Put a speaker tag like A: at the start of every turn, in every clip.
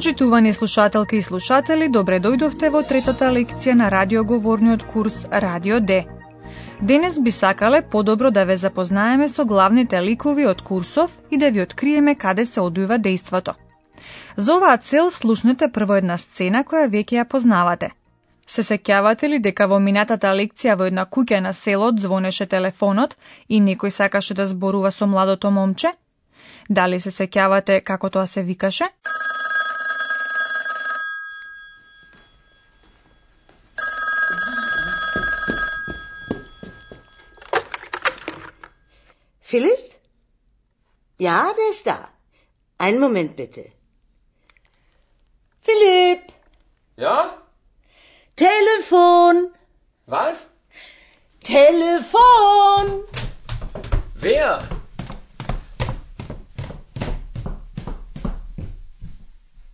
A: Почитувани слушателки и слушатели, добре дојдовте во третата лекција на радиоговорниот курс Радио Д. Денес би сакале подобро да ве запознаеме со главните ликови од курсов и да ви откриеме каде се одува дејството. За оваа цел слушнете прво една сцена која веќе ја познавате. Се сеќавате ли дека во минатата лекција во една куќа на селот звонеше телефонот и некој сакаше да зборува со младото момче? Дали се сеќавате како тоа се викаше?
B: Philipp? Ja, der ist da. Einen Moment bitte. Philipp!
C: Ja?
B: Telefon!
C: Was?
B: Telefon!
C: Wer?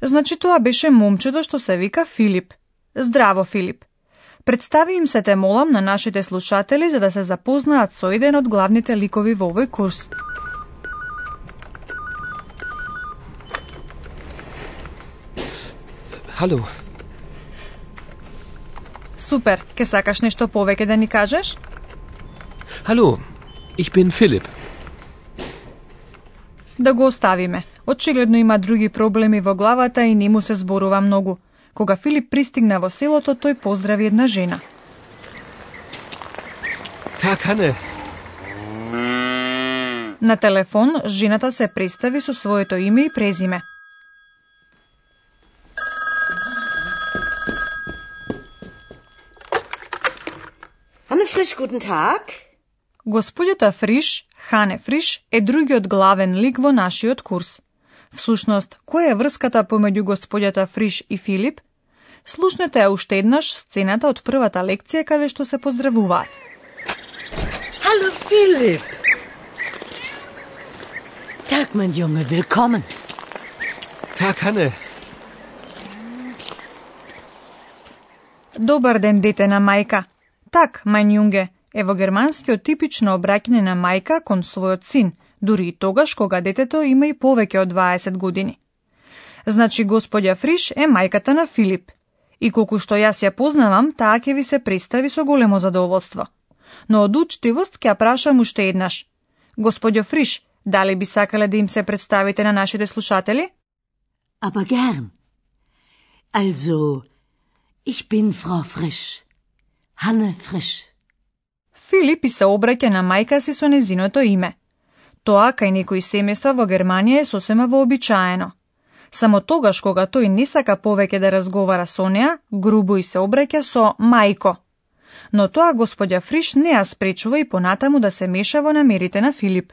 A: Значи тоа беше момчето што се вика Филип. Здраво, Филип. Представи им се те молам на нашите слушатели за да се запознаат со еден од главните ликови во овој курс.
C: Hallo.
A: Супер, ке сакаш нешто повеќе да ни кажеш?
C: Hallo, ich bin Philipp.
A: Да го оставиме. Очигледно има други проблеми во главата и не му се зборува многу. Кога Филип пристигна во селото, тој поздрави една жена.
C: Verkanne.
A: На телефон, жената се представи со своето име и презиме.
B: Hanne Frisch, guten Tag.
A: Господјата Фриш, Хане Фриш, е другиот главен лик во нашиот курс. Всушност, која е врската помеѓу господјата Фриш и Филип? Слушнете ја уште еднаш сцената од првата лекција каде што се поздравуваат.
B: Hallo Philipp. Tag, mein Junge, willkommen.
C: Verkanne.
A: Добар ден, дете на мајка. Так, мајн јунге, е во германскиот типично обраќање на мајка кон својот син, дури и тогаш кога детето има и повеќе од 20 години. Значи, господја Фриш е мајката на Филип. И колку што јас ја познавам, таа ќе ви се представи со големо задоволство. Но од учтивост ќе прашам уште еднаш. Господјо Фриш, дали би сакале да им се представите на нашите слушатели?
B: Aber gern. Also, ich bin Frau Frisch. Hanne Frisch.
A: Филип и се обраќа на мајка си со незиното име. Тоа кај некои семејства во Германија е сосема вообичаено. Само тогаш кога тој не сака повеќе да разговара со неа, грубо и се обраќа со мајко. Но тоа господја Фриш не ја спречува и понатаму да се меша во намерите на Филип.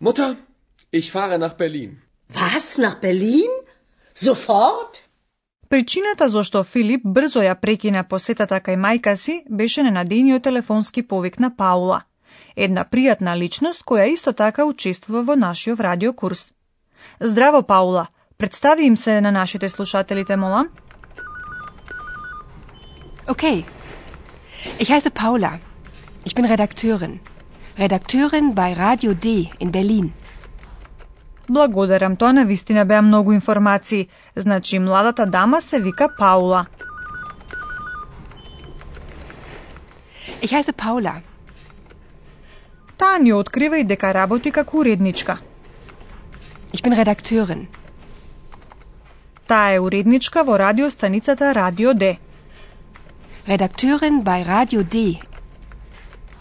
C: Mutter, ich fahre nach Berlin.
B: Was, nach Berlin? Sofort?
A: Причината зашто Филип брзо ја прекина посетата кај мајка си беше ненадејниот телефонски повик на Паула, една пријатна личност која исто така учествува во нашиот радиокурс. Здраво, Паула, представи им се на нашите слушателите, молам.
D: Okay. Ich heiße Paula. Ich bin Redakteurin. Redakteurin bei Radio D in Berlin.
A: Благодарам, тоа на вистина беа многу информации. Значи, младата дама се вика Паула.
D: Ich heiße Paula.
A: Таа ни открива и дека работи како уредничка.
D: Ich bin Redakteurin.
A: Таа е уредничка во радиостаницата Радио Д.
D: Redakteurin bei Radio D.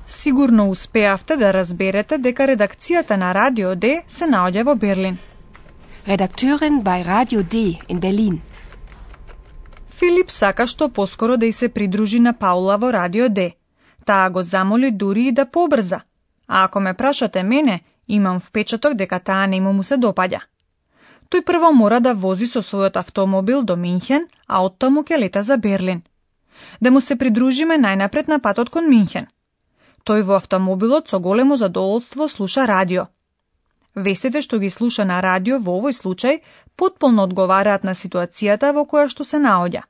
A: Сигурно успеавте да разберете дека редакцијата на Радио Д се наоѓа во Берлин.
D: Redakteurin bei Radio D in Berlin.
A: Филип сака што поскоро да и се придружи на Паула во Радио Д. Таа го замоли дури и да побрза. А ако ме прашате мене, имам впечаток дека таа нему му се допаѓа. Тој прво мора да вози со својот автомобил до Минхен, а оттаму ќе лета за Берлин. да му се придружиме најнапред на патот кон Минхен. Тој во автомобилот со големо задоволство слуша радио. Вестите што ги слуша на радио во овој случај потполно одговараат на ситуацијата во која што се наоѓа.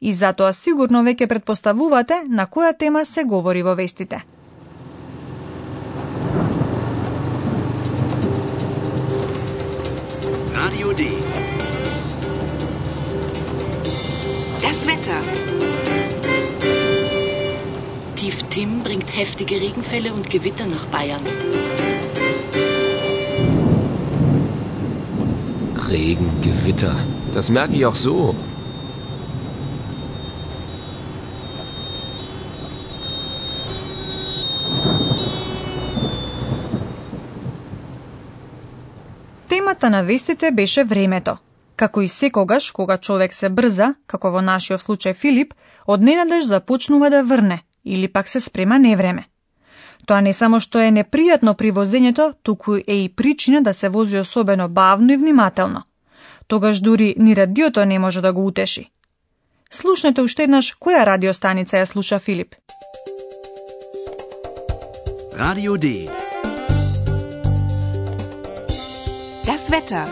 A: И затоа сигурно веќе предпоставувате на која тема се говори во вестите.
E: Radio D.
F: Das Wetter. Tief Tim bringt heftige Regenfälle und Gewitter nach Bayern.
C: Regen, Gewitter. Das merke ich auch so.
A: Темата на вестите беше времето. Како и секогаш, кога човек се брза, како во нашиот случај Филип, одненадеж започнува да врне, или пак се спрема невреме. Тоа не само што е непријатно при возењето, туку е и причина да се вози особено бавно и внимателно. Тогаш дури ни радиото не може да го утеши. Слушнете уште еднаш која радиостаница ја слуша Филип.
E: Radio D.
D: Das Wetter.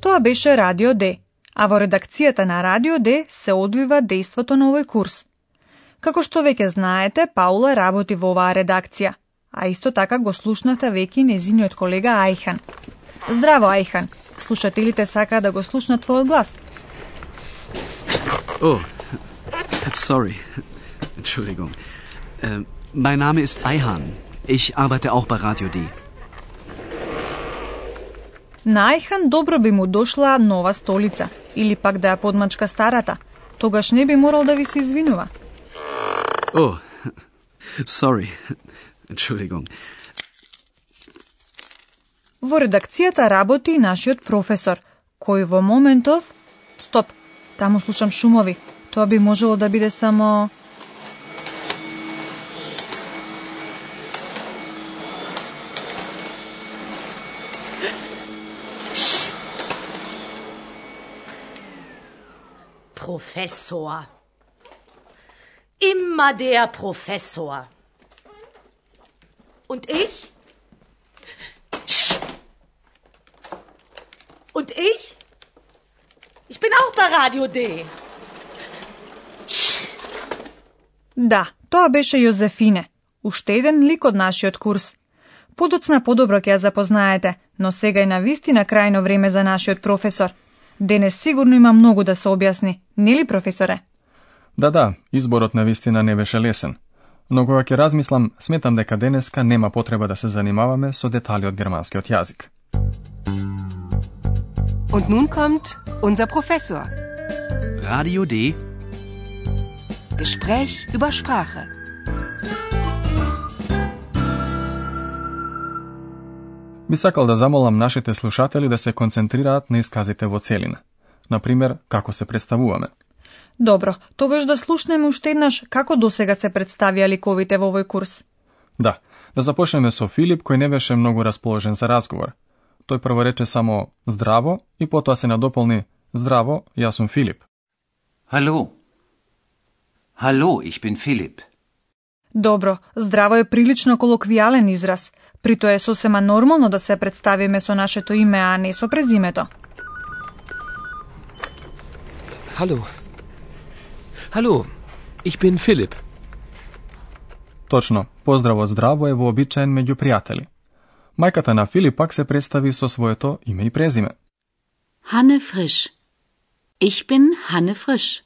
A: Тоа беше Радио Д, а во редакцијата на Радио Д се одвива дејството на овој курс. Како што веќе знаете, Паула работи во оваа редакција, а исто така го слушнавте веќе незиниот колега Ајхан. Здраво, Ајхан. Слушателите сака да го слушнат твојот глас.
E: Oh, sorry. Entschuldigung. Äh, mein Name ist Eihan. Ich arbeite auch bei Radio D.
A: На Ајхан добро би му дошла нова столица, или пак да ја подмачка старата. Тогаш не би морал да ви се извинува.
E: Oh, sorry. Entschuldigung.
A: Во редакцијата работи и нашиот професор, кој во моментов... Стоп, таму слушам шумови. Тоа би можело да биде само...
B: Professor. Immer der Professor. Und ich? Und ich? Ich bin auch bei Radio D.
A: Да, тоа беше Јозефине, уште еден лик од нашиот курс. Подоцна подобро ќе ја запознаете, но сега е на вистина крајно време за нашиот професор. Денес сигурно има многу да се објасни, нели професоре?
G: Да, да, изборот на вистина не беше лесен. Но кога ќе размислам, сметам дека денеска нема потреба да се занимаваме со детали од германскиот јазик.
D: Und nun kommt unser Professor.
E: Radio D.
D: Gespräch über Sprache.
G: Би сакал да замолам нашите слушатели да се концентрираат на исказите во целина. Например, како се представуваме.
A: Добро, тогаш да слушнеме уште еднаш како досега се представија ликовите во овој курс.
G: Да, да започнеме со Филип кој не беше многу расположен за разговор. Тој прво рече само здраво и потоа се надополни здраво, јас сум Филип.
H: Hallo. Hallo, ich bin Philipp.
A: Добро, здраво е прилично колоквијален израз. При тоа е сосема нормално да се представиме со нашето име, а не со презимето.
C: Hallo. Hallo, ich bin Philipp.
G: Точно, поздравот здраво е вообичаен меѓу пријатели. Мајката на Филип пак се представи со своето име и презиме.
F: Hanne Frisch. Ich bin Hanne Frisch.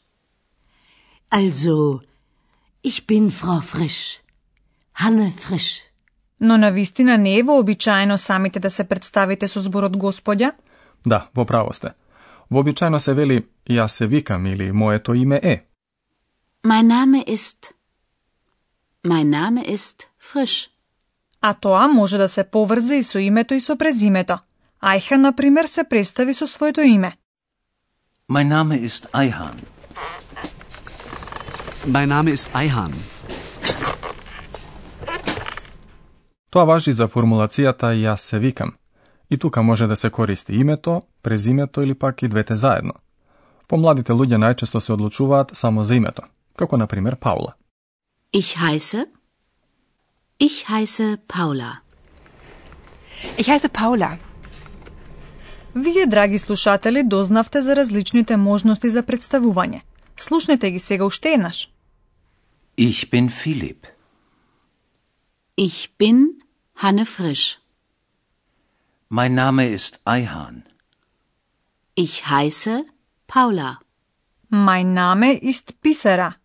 B: Also, ich bin Frau Frisch. Hanne Frisch.
A: Но на вистина не е вообичаено самите да се представите со зборот господја?
G: Да, во право сте. Вообичаено се вели јас се викам или моето име е.
F: Mein Name ist. Mein Name ist Frisch.
A: А тоа може да се поврзе и со името и со презимето. Ајха, например, се представи со своето име.
H: Mein Name ist Eihan.
E: Mein Name ist Eihan.
G: Тоа важи за формулацијата јас се викам. И тука може да се користи името, презимето или пак и двете заедно. Помладите луѓе најчесто се одлучуваат само за името, како на пример Паула.
F: Ich heiße. Ich heiße Paula.
D: Ich heiße Paula.
A: Вие, драги слушатели, дознавте за различните можности за представување. Слушнете ги сега уште еднаш.
H: Ich bin Philipp.
F: Ich bin Hanne Frisch.
H: Mein Name ist Eihan.
F: Ich heiße Paula.
A: Mein Name ist Bisera.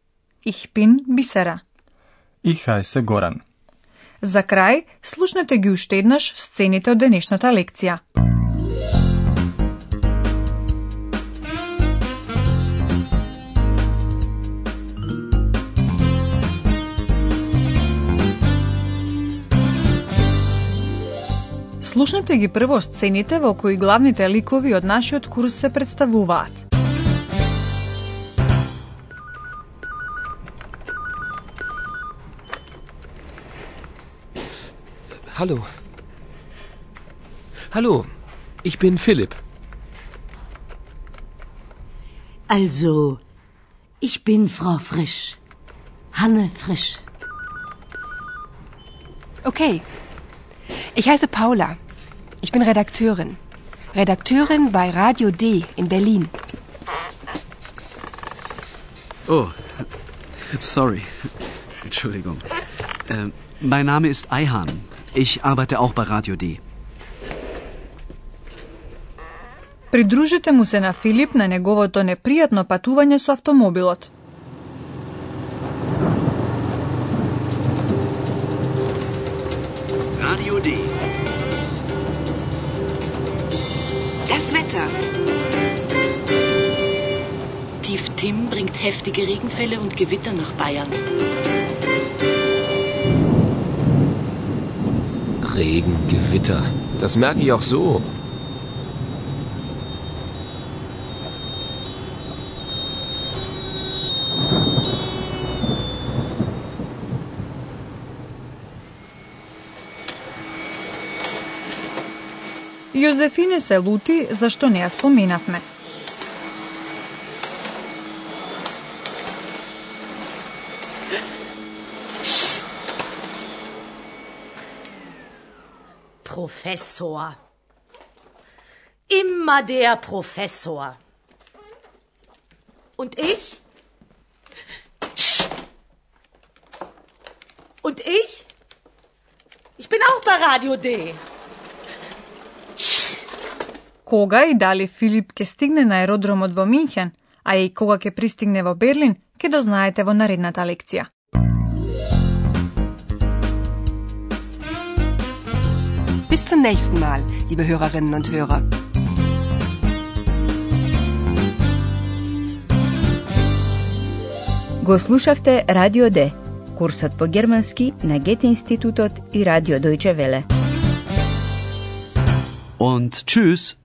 A: Ich bin Bisera.
G: Ich heiße Goran.
A: За крај, слушнете ги уште еднаш сцените од денешната лекција. Слушнете ги прво сцените во кои главните ликови од нашиот курс се представуваат.
C: Hallo. Hallo, ich bin Philipp.
B: Also, ich bin Frau Frisch. Hanne Frisch.
D: Okay. Ich heiße Paula. Ich bin Redakteurin. Redakteurin bei Radio D in Berlin.
E: Oh, sorry. Entschuldigung. Äh, mein Name ist Eihan. Ich arbeite auch bei Radio D.
A: Pridružite mu se na Filip na
E: njegovo to
D: neprijatno patovanje
F: s automobilot. bringt heftige Regenfälle und Gewitter nach Bayern.
C: Regen, Gewitter. Das merke ich auch so.
A: Јозефине се лути зашто не ја споменавме.
B: Professor. Immer der Professor. Und ich? Und ich? Ich bin auch bei Radio D.
A: Кога и дали Филип ќе стигне на аеродромот во Минхен, а и кога ќе пристигне во Берлин, ќе дознаете во наредната лекција.
D: Zum nächsten Mal, liebe Hörerinnen und Hörer.
I: Го слушавте Радио Д, курсот по германски на Гете институтот и Радио Дојче Веле.
E: Und tschüss.